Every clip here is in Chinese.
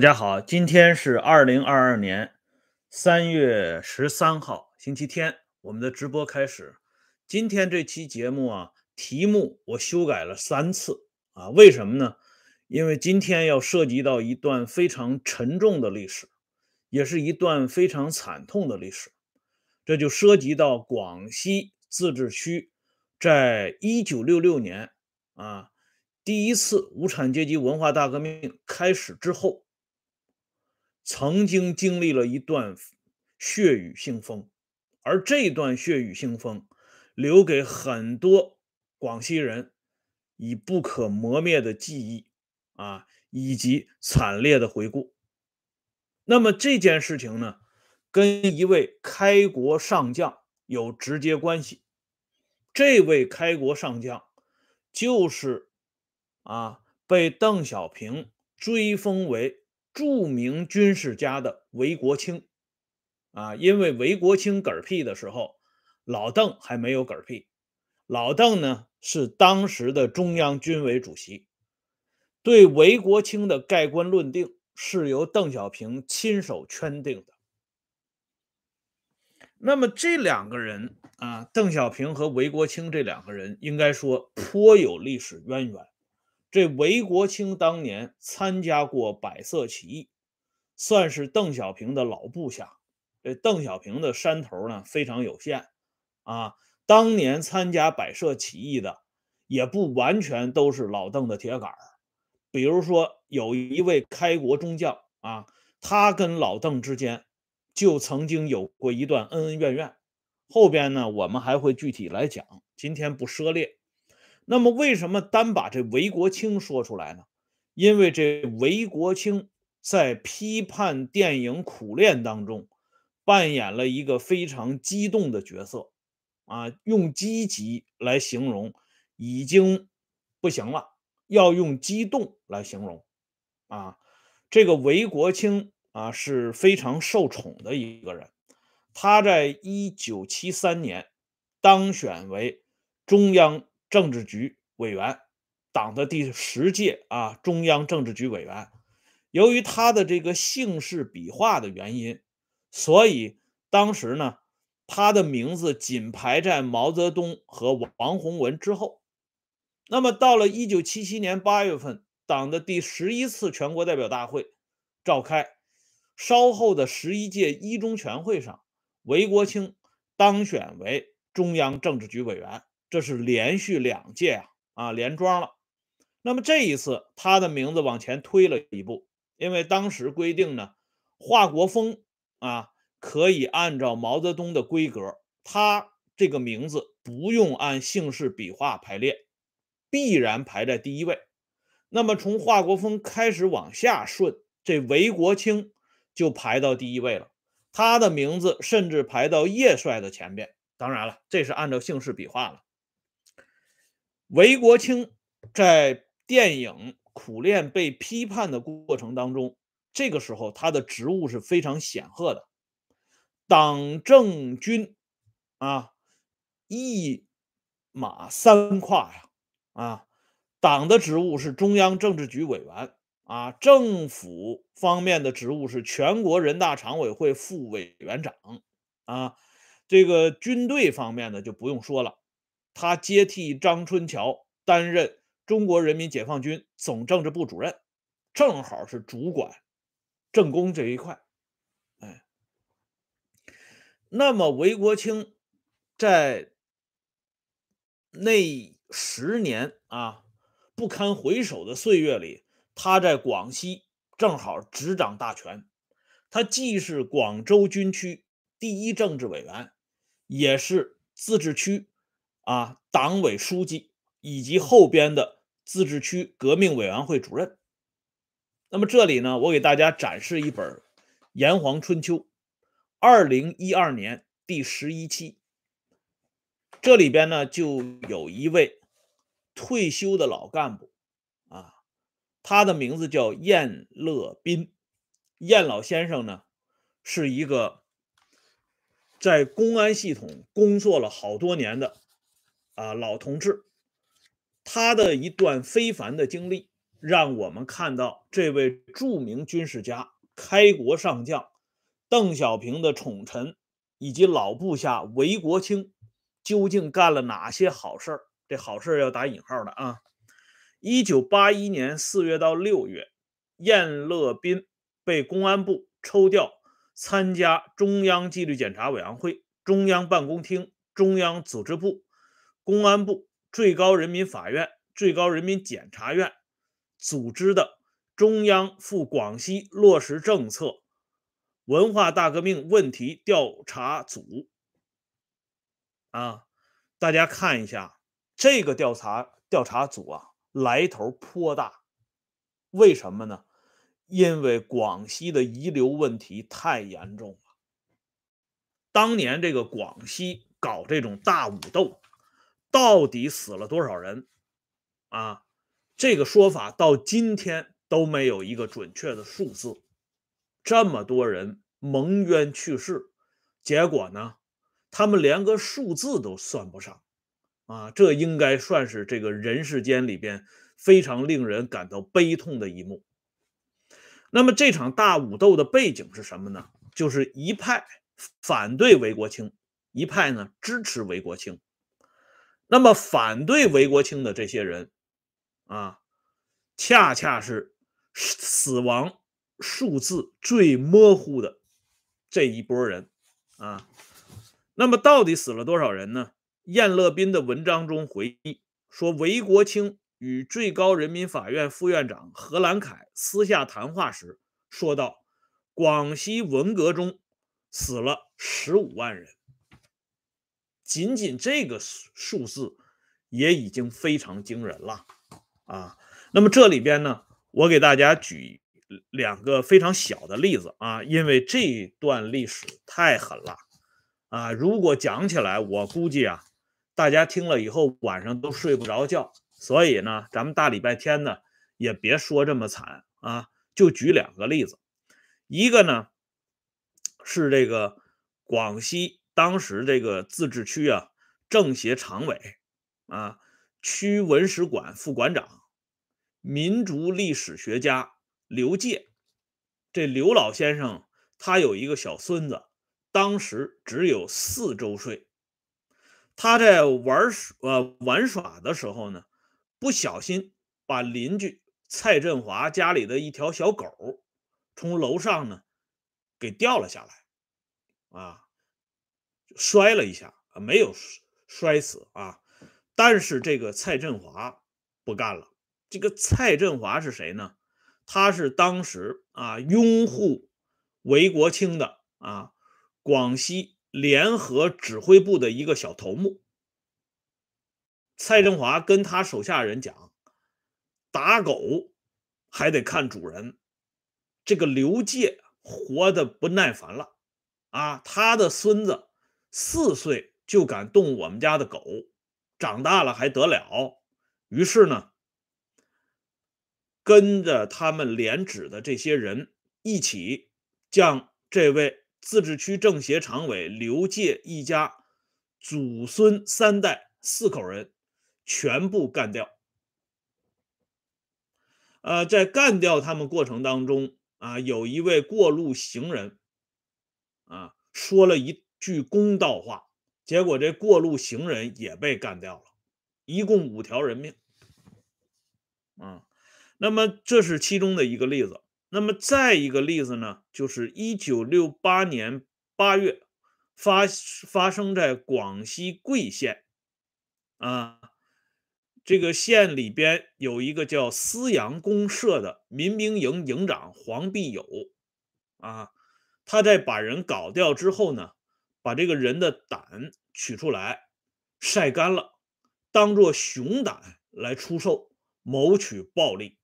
大家好，今天是二零二二年三月十三号，星期天，我们的直播开始。今天这期节目啊，题目我修改了三次啊，为什么呢？因为今天要涉及到一段非常沉重的历史，也是一段非常惨痛的历史。这就涉及到广西自治区在一九六六年啊，第一次无产阶级文化大革命开始之后。曾经经历了一段血雨腥风，而这段血雨腥风留给很多广西人以不可磨灭的记忆啊，以及惨烈的回顾。那么这件事情呢，跟一位开国上将有直接关系。这位开国上将就是啊，被邓小平追封为。著名军事家的韦国清，啊，因为韦国清嗝屁的时候，老邓还没有嗝屁。老邓呢是当时的中央军委主席，对韦国清的盖棺论定是由邓小平亲手圈定的。那么这两个人啊，邓小平和韦国清这两个人，应该说颇有历史渊源。这韦国清当年参加过百色起义，算是邓小平的老部下。这邓小平的山头呢非常有限啊。当年参加百色起义的也不完全都是老邓的铁杆。比如说有一位开国中将啊，他跟老邓之间就曾经有过一段恩恩怨怨。后边呢我们还会具体来讲，今天不涉猎。那么，为什么单把这韦国清说出来呢？因为这韦国清在批判电影《苦练》当中扮演了一个非常激动的角色，啊，用积极来形容已经不行了，要用激动来形容。啊，这个韦国清啊是非常受宠的一个人，他在一九七三年当选为中央。政治局委员，党的第十届啊中央政治局委员。由于他的这个姓氏笔画的原因，所以当时呢，他的名字仅排在毛泽东和王洪文之后。那么到了一九七七年八月份，党的第十一次全国代表大会召开，稍后的十一届一中全会上，韦国清当选为中央政治局委员。这是连续两届啊啊连庄了，那么这一次他的名字往前推了一步，因为当时规定呢，华国锋啊可以按照毛泽东的规格，他这个名字不用按姓氏笔画排列，必然排在第一位。那么从华国锋开始往下顺，这韦国清就排到第一位了，他的名字甚至排到叶帅的前边。当然了，这是按照姓氏笔画了。韦国清在电影《苦练》被批判的过程当中，这个时候他的职务是非常显赫的，党政军啊一马三跨呀啊，党的职务是中央政治局委员啊，政府方面的职务是全国人大常委会副委员长啊，这个军队方面的就不用说了。他接替张春桥担任中国人民解放军总政治部主任，正好是主管政工这一块。哎，那么韦国清在那十年啊不堪回首的岁月里，他在广西正好执掌大权。他既是广州军区第一政治委员，也是自治区。啊，党委书记以及后边的自治区革命委员会主任。那么这里呢，我给大家展示一本《炎黄春秋》，二零一二年第十一期。这里边呢，就有一位退休的老干部啊，他的名字叫燕乐斌。燕老先生呢，是一个在公安系统工作了好多年的。啊，老同志，他的一段非凡的经历让我们看到这位著名军事家、开国上将邓小平的宠臣以及老部下韦国清究竟干了哪些好事儿？这好事要打引号的啊！一九八一年四月到六月，燕乐斌被公安部抽调参加中央纪律检查委员会、中央办公厅、中央组织部、公安部、最高人民法院、最高人民检察院。组织的中央赴广西落实政策文化大革命问题调查组啊，大家看一下这个调查调查组啊，来头颇大。为什么呢？因为广西的遗留问题太严重了。当年这个广西搞这种大武斗，到底死了多少人啊？这个说法到今天都没有一个准确的数字，这么多人蒙冤去世，结果呢，他们连个数字都算不上，啊，这应该算是这个人世间里边非常令人感到悲痛的一幕。那么这场大武斗的背景是什么呢？就是一派反对韦国清，一派呢支持韦国清。那么反对韦国清的这些人。啊，恰恰是死亡数字最模糊的这一波人啊。那么，到底死了多少人呢？燕乐斌的文章中回忆说，韦国清与最高人民法院副院长何兰凯私下谈话时说道：“广西文革中死了十五万人，仅仅这个数字也已经非常惊人了。”啊，那么这里边呢，我给大家举两个非常小的例子啊，因为这段历史太狠了啊，如果讲起来，我估计啊，大家听了以后晚上都睡不着觉。所以呢，咱们大礼拜天呢，也别说这么惨啊，就举两个例子，一个呢是这个广西当时这个自治区啊政协常委啊区文史馆副馆长。民族历史学家刘介，这刘老先生他有一个小孙子，当时只有四周岁。他在玩呃玩耍的时候呢，不小心把邻居蔡振华家里的一条小狗从楼上呢给掉了下来，啊，摔了一下啊，没有摔死啊，但是这个蔡振华不干了。这个蔡振华是谁呢？他是当时啊拥护韦国清的啊广西联合指挥部的一个小头目。蔡振华跟他手下人讲：“打狗还得看主人。”这个刘介活的不耐烦了啊，他的孙子四岁就敢动我们家的狗，长大了还得了？于是呢。跟着他们连指的这些人一起，将这位自治区政协常委刘介一家祖孙三代四口人全部干掉。呃，在干掉他们过程当中啊，有一位过路行人啊说了一句公道话，结果这过路行人也被干掉了，一共五条人命。啊。那么这是其中的一个例子。那么再一个例子呢，就是一九六八年八月发发生在广西桂县啊，这个县里边有一个叫思阳公社的民兵营营长黄必友啊，他在把人搞掉之后呢，把这个人的胆取出来晒干了，当做熊胆来出售，谋取暴利。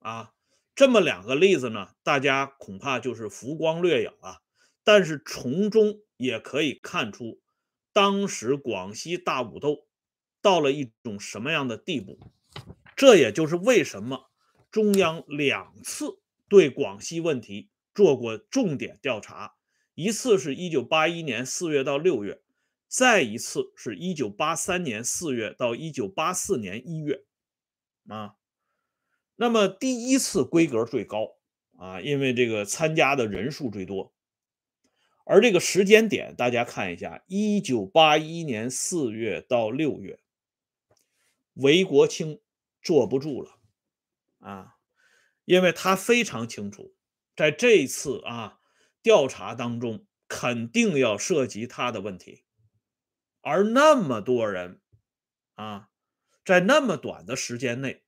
啊，这么两个例子呢，大家恐怕就是浮光掠影啊。但是从中也可以看出，当时广西大武斗到了一种什么样的地步。这也就是为什么中央两次对广西问题做过重点调查，一次是一九八一年四月到六月，再一次是一九八三年四月到一九八四年一月，啊。那么第一次规格最高啊，因为这个参加的人数最多。而这个时间点，大家看一下，一九八一年四月到六月，韦国清坐不住了啊，因为他非常清楚，在这一次啊调查当中，肯定要涉及他的问题，而那么多人啊，在那么短的时间内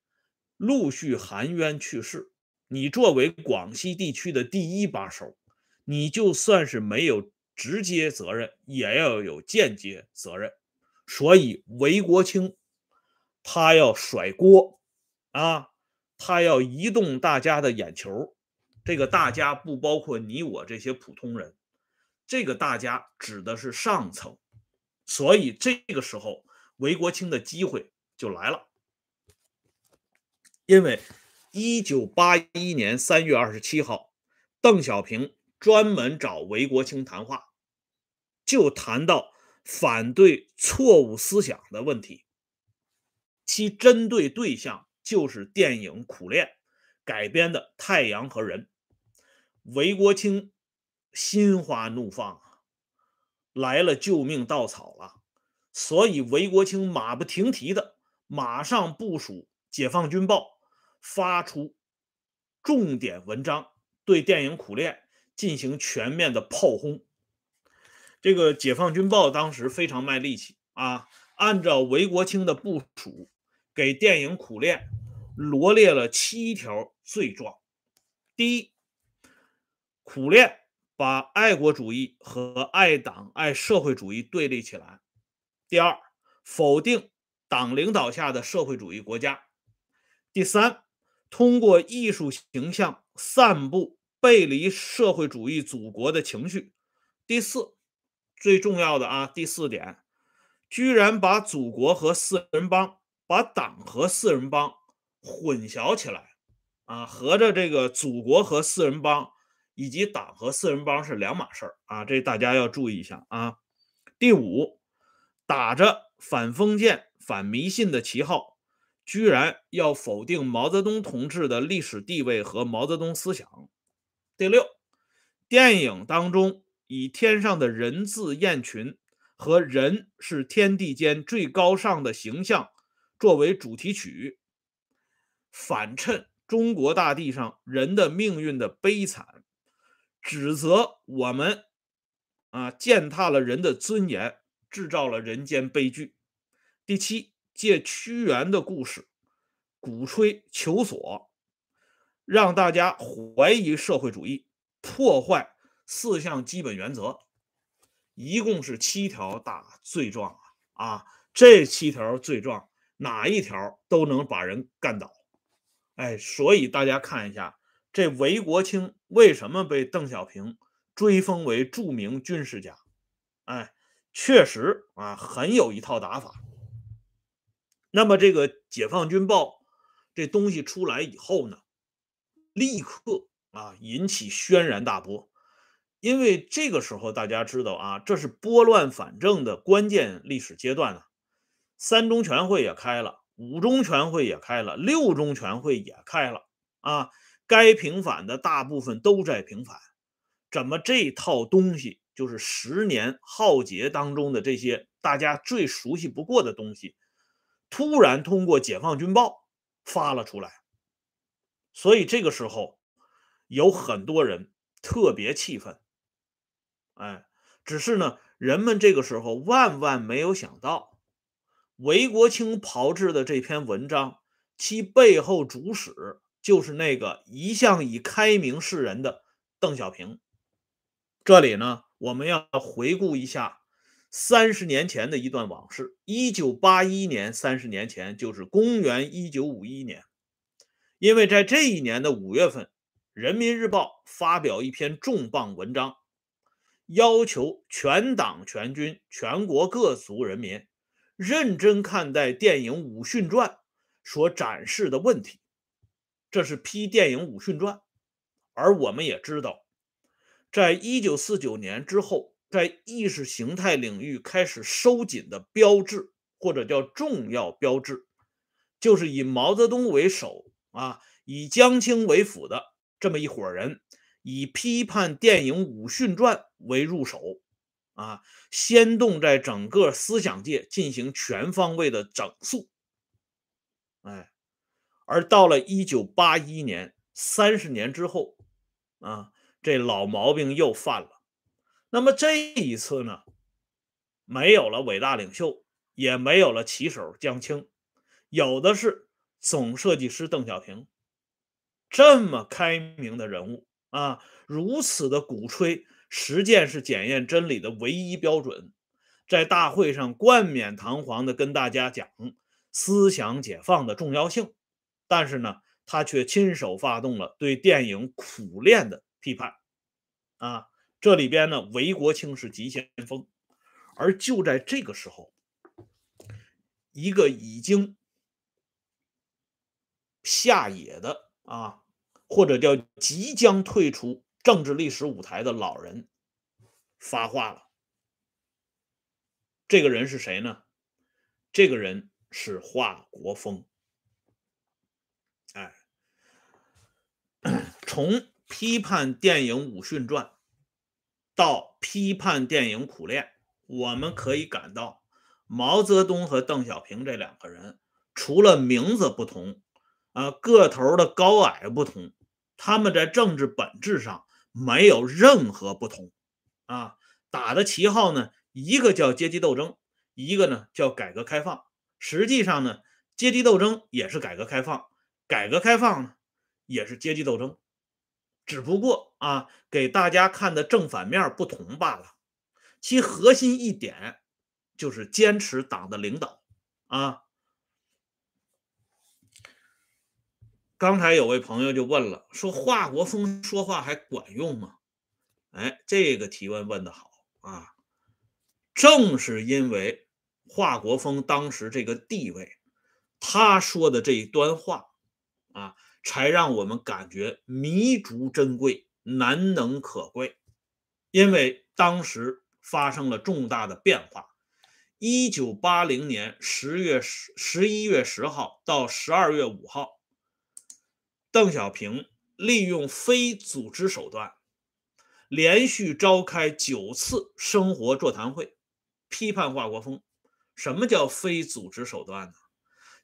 陆续含冤去世，你作为广西地区的第一把手。你就算是没有直接责任，也要有间接责任。所以韦国清他要甩锅啊，他要移动大家的眼球。这个大家不包括你我这些普通人，这个大家指的是上层。所以这个时候，韦国清的机会就来了，因为一九八一年三月二十七号，邓小平。专门找韦国清谈话，就谈到反对错误思想的问题，其针对对象就是电影《苦练》改编的《太阳和人》。韦国清心花怒放啊，来了救命稻草了，所以韦国清马不停蹄的马上部署《解放军报》，发出重点文章，对电影《苦练》。进行全面的炮轰。这个《解放军报》当时非常卖力气啊，按照韦国清的部署，给电影《苦练》罗列了七条罪状。第一，《苦练》把爱国主义和爱党爱社会主义对立起来。第二，否定党领导下的社会主义国家。第三，通过艺术形象散布。背离社会主义祖国的情绪。第四，最重要的啊，第四点，居然把祖国和四人帮、把党和四人帮混淆起来啊，合着这个祖国和四人帮以及党和四人帮是两码事儿啊，这大家要注意一下啊。第五，打着反封建、反迷信的旗号，居然要否定毛泽东同志的历史地位和毛泽东思想。第六，电影当中以天上的人字雁群和人是天地间最高尚的形象作为主题曲，反衬中国大地上人的命运的悲惨，指责我们啊践踏了人的尊严，制造了人间悲剧。第七，借屈原的故事鼓吹求索。让大家怀疑社会主义，破坏四项基本原则，一共是七条大罪状啊！啊，这七条罪状哪一条都能把人干倒。哎，所以大家看一下，这韦国清为什么被邓小平追封为著名军事家？哎，确实啊，很有一套打法。那么这个《解放军报》这东西出来以后呢？立刻啊，引起轩然大波，因为这个时候大家知道啊，这是拨乱反正的关键历史阶段啊。三中全会也开了，五中全会也开了，六中全会也开了啊。该平反的大部分都在平反，怎么这套东西就是十年浩劫当中的这些大家最熟悉不过的东西，突然通过解放军报发了出来。所以这个时候，有很多人特别气愤，哎，只是呢，人们这个时候万万没有想到，韦国清炮制的这篇文章，其背后主使就是那个一向以开明示人的邓小平。这里呢，我们要回顾一下三十年前的一段往事。一九八一年，三十年前就是公元一九五一年。因为在这一年的五月份，《人民日报》发表一篇重磅文章，要求全党全军、全国各族人民认真看待电影《武训传》所展示的问题。这是批电影《武训传》，而我们也知道，在一九四九年之后，在意识形态领域开始收紧的标志，或者叫重要标志，就是以毛泽东为首。啊，以江青为辅的这么一伙人，以批判电影《武训传》为入手，啊，先动在整个思想界进行全方位的整肃。哎，而到了一九八一年，三十年之后，啊，这老毛病又犯了。那么这一次呢，没有了伟大领袖，也没有了旗手江青，有的是总设计师邓小平。这么开明的人物啊，如此的鼓吹实践是检验真理的唯一标准，在大会上冠冕堂皇的跟大家讲思想解放的重要性，但是呢，他却亲手发动了对电影苦练的批判，啊。这里边呢，韦国清是急先锋，而就在这个时候，一个已经下野的啊，或者叫即将退出政治历史舞台的老人发话了。这个人是谁呢？这个人是华国锋。哎，从批判电影《武训传》。到批判电影苦练，我们可以感到毛泽东和邓小平这两个人，除了名字不同，啊，个头的高矮不同，他们在政治本质上没有任何不同，啊，打的旗号呢，一个叫阶级斗争，一个呢叫改革开放。实际上呢，阶级斗争也是改革开放，改革开放呢也是阶级斗争。只不过啊，给大家看的正反面不同罢了。其核心一点就是坚持党的领导啊。刚才有位朋友就问了，说华国锋说话还管用吗？哎，这个提问问的好啊。正是因为华国锋当时这个地位，他说的这一段话啊。才让我们感觉弥足珍贵、难能可贵，因为当时发生了重大的变化。一九八零年十月十十一月十号到十二月五号，邓小平利用非组织手段，连续召开九次生活座谈会，批判华国锋。什么叫非组织手段呢？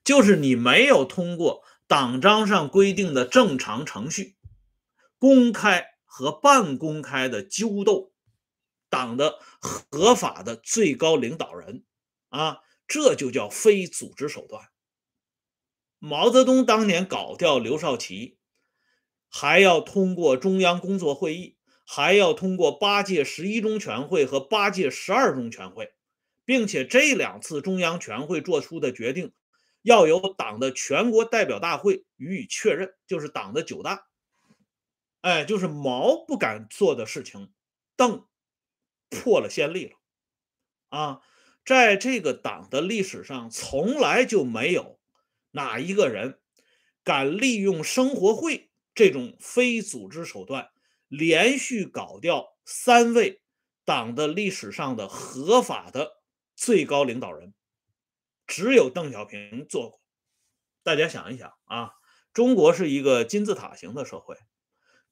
就是你没有通过。党章上规定的正常程序，公开和半公开的纠斗党的合法的最高领导人啊，这就叫非组织手段。毛泽东当年搞掉刘少奇，还要通过中央工作会议，还要通过八届十一中全会和八届十二中全会，并且这两次中央全会做出的决定。要由党的全国代表大会予以确认，就是党的九大。哎，就是毛不敢做的事情，邓破了先例了。啊，在这个党的历史上，从来就没有哪一个人敢利用生活会这种非组织手段，连续搞掉三位党的历史上的合法的最高领导人。只有邓小平做过。大家想一想啊，中国是一个金字塔型的社会，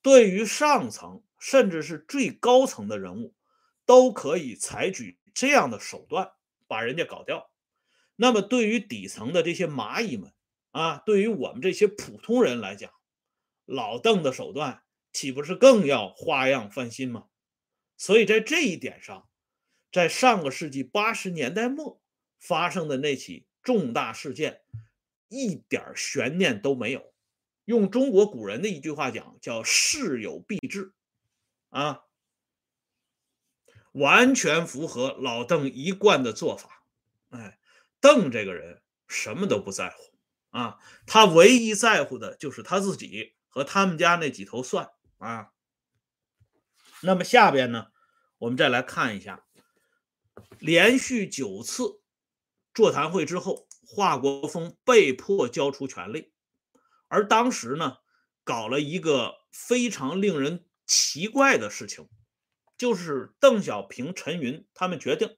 对于上层甚至是最高层的人物，都可以采取这样的手段把人家搞掉。那么对于底层的这些蚂蚁们啊，对于我们这些普通人来讲，老邓的手段岂不是更要花样翻新吗？所以在这一点上，在上个世纪八十年代末。发生的那起重大事件，一点悬念都没有。用中国古人的一句话讲，叫“事有必至”，啊，完全符合老邓一贯的做法。哎，邓这个人什么都不在乎啊，他唯一在乎的就是他自己和他们家那几头蒜啊。那么下边呢，我们再来看一下，连续九次。座谈会之后，华国锋被迫交出权力，而当时呢，搞了一个非常令人奇怪的事情，就是邓小平、陈云他们决定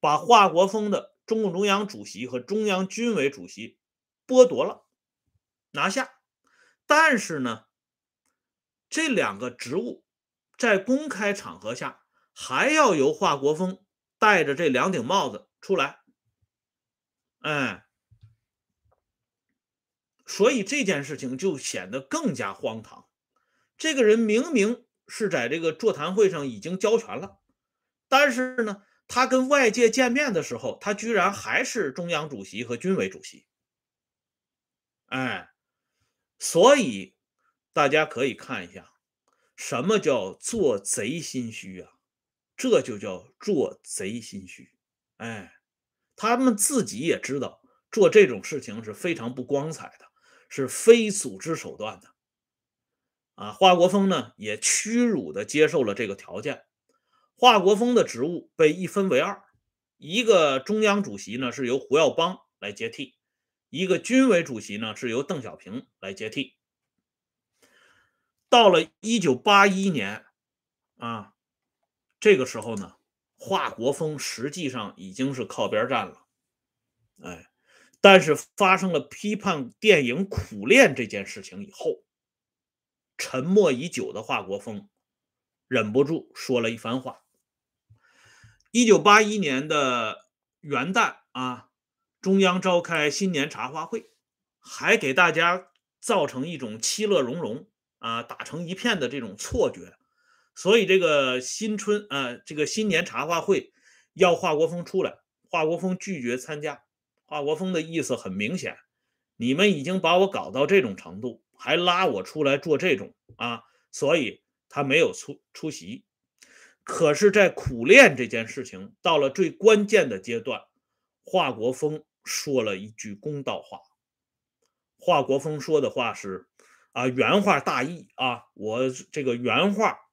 把华国锋的中共中央主席和中央军委主席剥夺了，拿下，但是呢，这两个职务在公开场合下还要由华国锋戴着这两顶帽子出来，哎，所以这件事情就显得更加荒唐。这个人明明是在这个座谈会上已经交权了，但是呢，他跟外界见面的时候，他居然还是中央主席和军委主席。哎，所以大家可以看一下，什么叫做贼心虚啊？这就叫做贼心虚。哎，他们自己也知道做这种事情是非常不光彩的，是非组织手段的。啊，华国锋呢也屈辱的接受了这个条件。华国锋的职务被一分为二，一个中央主席呢是由胡耀邦来接替。一个军委主席呢，是由邓小平来接替。到了一九八一年，啊，这个时候呢，华国锋实际上已经是靠边站了，哎，但是发生了批判电影《苦练》这件事情以后，沉默已久的华国锋忍不住说了一番话。一九八一年的元旦啊。中央召开新年茶话会，还给大家造成一种其乐融融啊，打成一片的这种错觉。所以这个新春啊，这个新年茶话会要华国锋出来，华国锋拒绝参加。华国锋的意思很明显，你们已经把我搞到这种程度，还拉我出来做这种啊，所以他没有出出席。可是，在苦练这件事情到了最关键的阶段，华国锋。说了一句公道话。华国锋说的话是：“啊，原话大意啊，我这个原话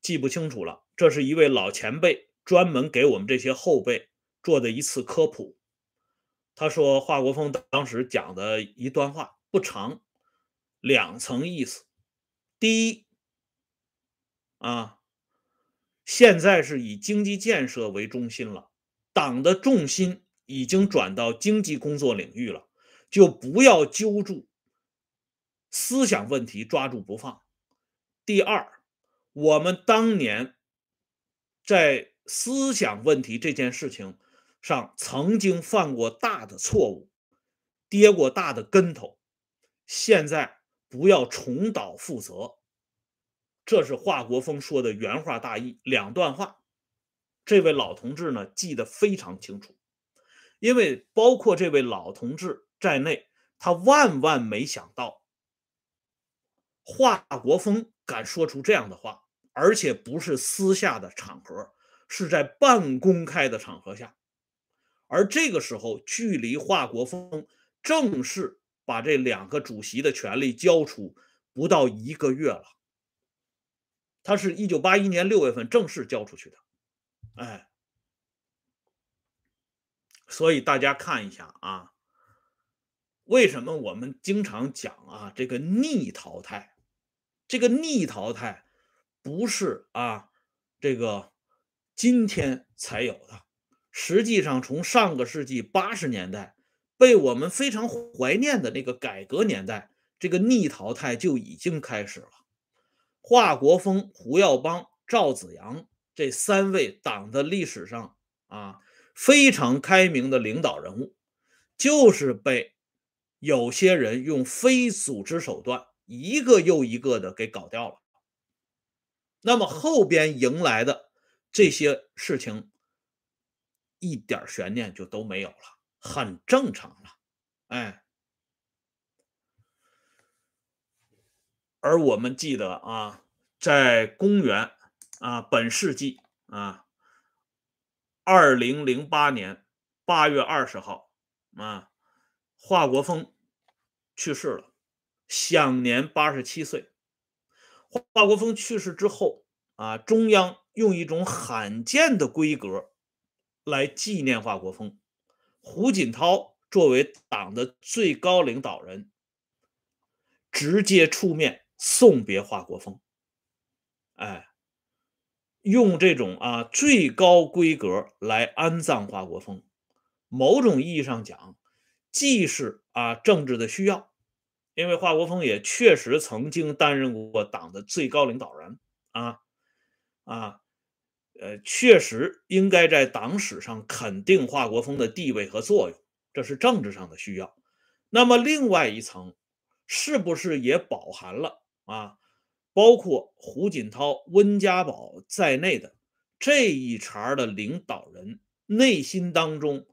记不清楚了。这是一位老前辈专门给我们这些后辈做的一次科普。”他说，华国锋当时讲的一段话不长，两层意思。第一，啊，现在是以经济建设为中心了，党的重心。已经转到经济工作领域了，就不要揪住思想问题抓住不放。第二，我们当年在思想问题这件事情上曾经犯过大的错误，跌过大的跟头，现在不要重蹈覆辙。这是华国锋说的原话大意，两段话。这位老同志呢，记得非常清楚。因为包括这位老同志在内，他万万没想到，华国锋敢说出这样的话，而且不是私下的场合，是在半公开的场合下。而这个时候，距离华国锋正式把这两个主席的权力交出不到一个月了。他是一九八一年六月份正式交出去的，哎。所以大家看一下啊，为什么我们经常讲啊这个逆淘汰？这个逆淘汰不是啊这个今天才有的，实际上从上个世纪八十年代被我们非常怀念的那个改革年代，这个逆淘汰就已经开始了。华国锋、胡耀邦、赵紫阳这三位党的历史上啊。非常开明的领导人物，就是被有些人用非组织手段一个又一个的给搞掉了。那么后边迎来的这些事情，一点悬念就都没有了，很正常了。哎，而我们记得啊，在公元啊本世纪啊。二零零八年八月二十号，啊，华国锋去世了，享年八十七岁。华国锋去世之后，啊，中央用一种罕见的规格来纪念华国锋。胡锦涛作为党的最高领导人，直接出面送别华国锋。哎。用这种啊最高规格来安葬华国锋，某种意义上讲，既是啊政治的需要，因为华国锋也确实曾经担任过党的最高领导人啊啊，呃，确实应该在党史上肯定华国锋的地位和作用，这是政治上的需要。那么另外一层，是不是也饱含了啊？包括胡锦涛、温家宝在内的这一茬的领导人内心当中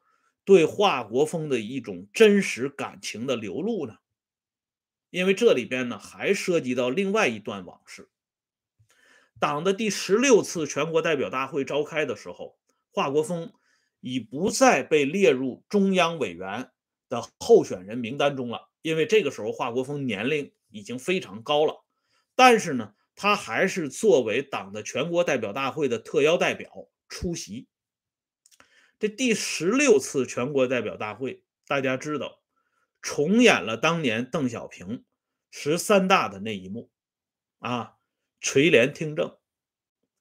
对华国锋的一种真实感情的流露呢？因为这里边呢还涉及到另外一段往事。党的第十六次全国代表大会召开的时候，华国锋已不再被列入中央委员的候选人名单中了，因为这个时候华国锋年龄已经非常高了。但是呢，他还是作为党的全国代表大会的特邀代表出席。这第十六次全国代表大会，大家知道，重演了当年邓小平十三大的那一幕，啊，垂帘听政。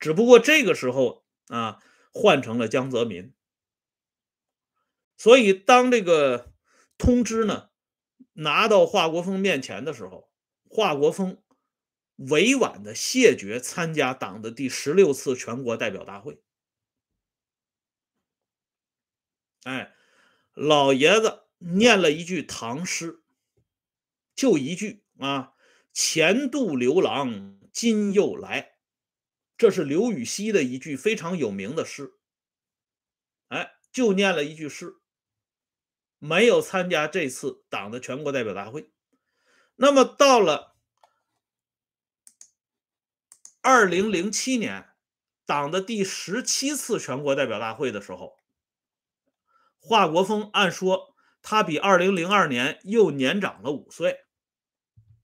只不过这个时候啊，换成了江泽民。所以当这个通知呢拿到华国锋面前的时候，华国锋。委婉的谢绝参加党的第十六次全国代表大会。哎，老爷子念了一句唐诗，就一句啊：“前度刘郎今又来。”这是刘禹锡的一句非常有名的诗。哎，就念了一句诗，没有参加这次党的全国代表大会。那么到了。二零零七年，党的第十七次全国代表大会的时候，华国锋按说他比二零零二年又年长了五岁。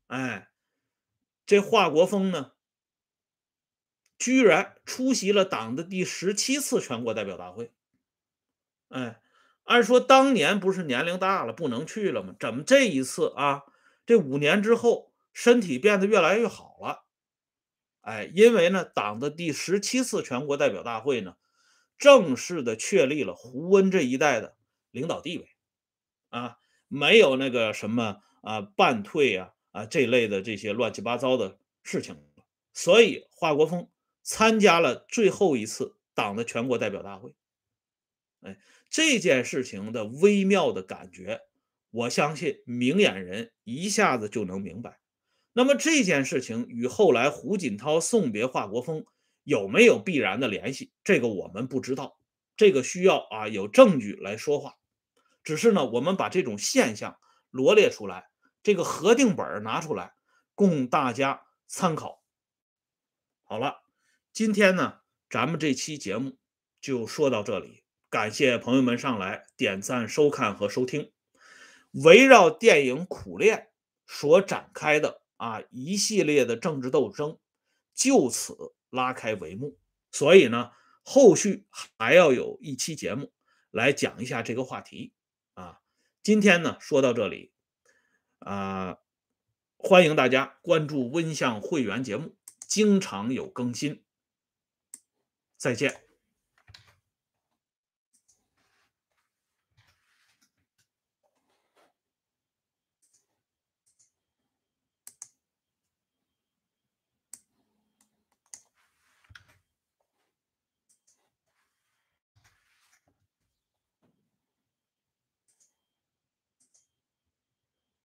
哎，这华国锋呢，居然出席了党的第十七次全国代表大会。哎，按说当年不是年龄大了不能去了吗？怎么这一次啊，这五年之后身体变得越来越好了？哎，因为呢，党的第十七次全国代表大会呢，正式的确立了胡温这一代的领导地位，啊，没有那个什么啊半退啊啊这类的这些乱七八糟的事情了。所以华国锋参加了最后一次党的全国代表大会。哎，这件事情的微妙的感觉，我相信明眼人一下子就能明白。那么这件事情与后来胡锦涛送别华国锋有没有必然的联系？这个我们不知道，这个需要啊有证据来说话。只是呢，我们把这种现象罗列出来，这个核定本拿出来供大家参考。好了，今天呢，咱们这期节目就说到这里，感谢朋友们上来点赞、收看和收听。围绕电影《苦练》所展开的。啊，一系列的政治斗争就此拉开帷幕。所以呢，后续还要有一期节目来讲一下这个话题。啊，今天呢说到这里，啊，欢迎大家关注温相会员节目，经常有更新。再见。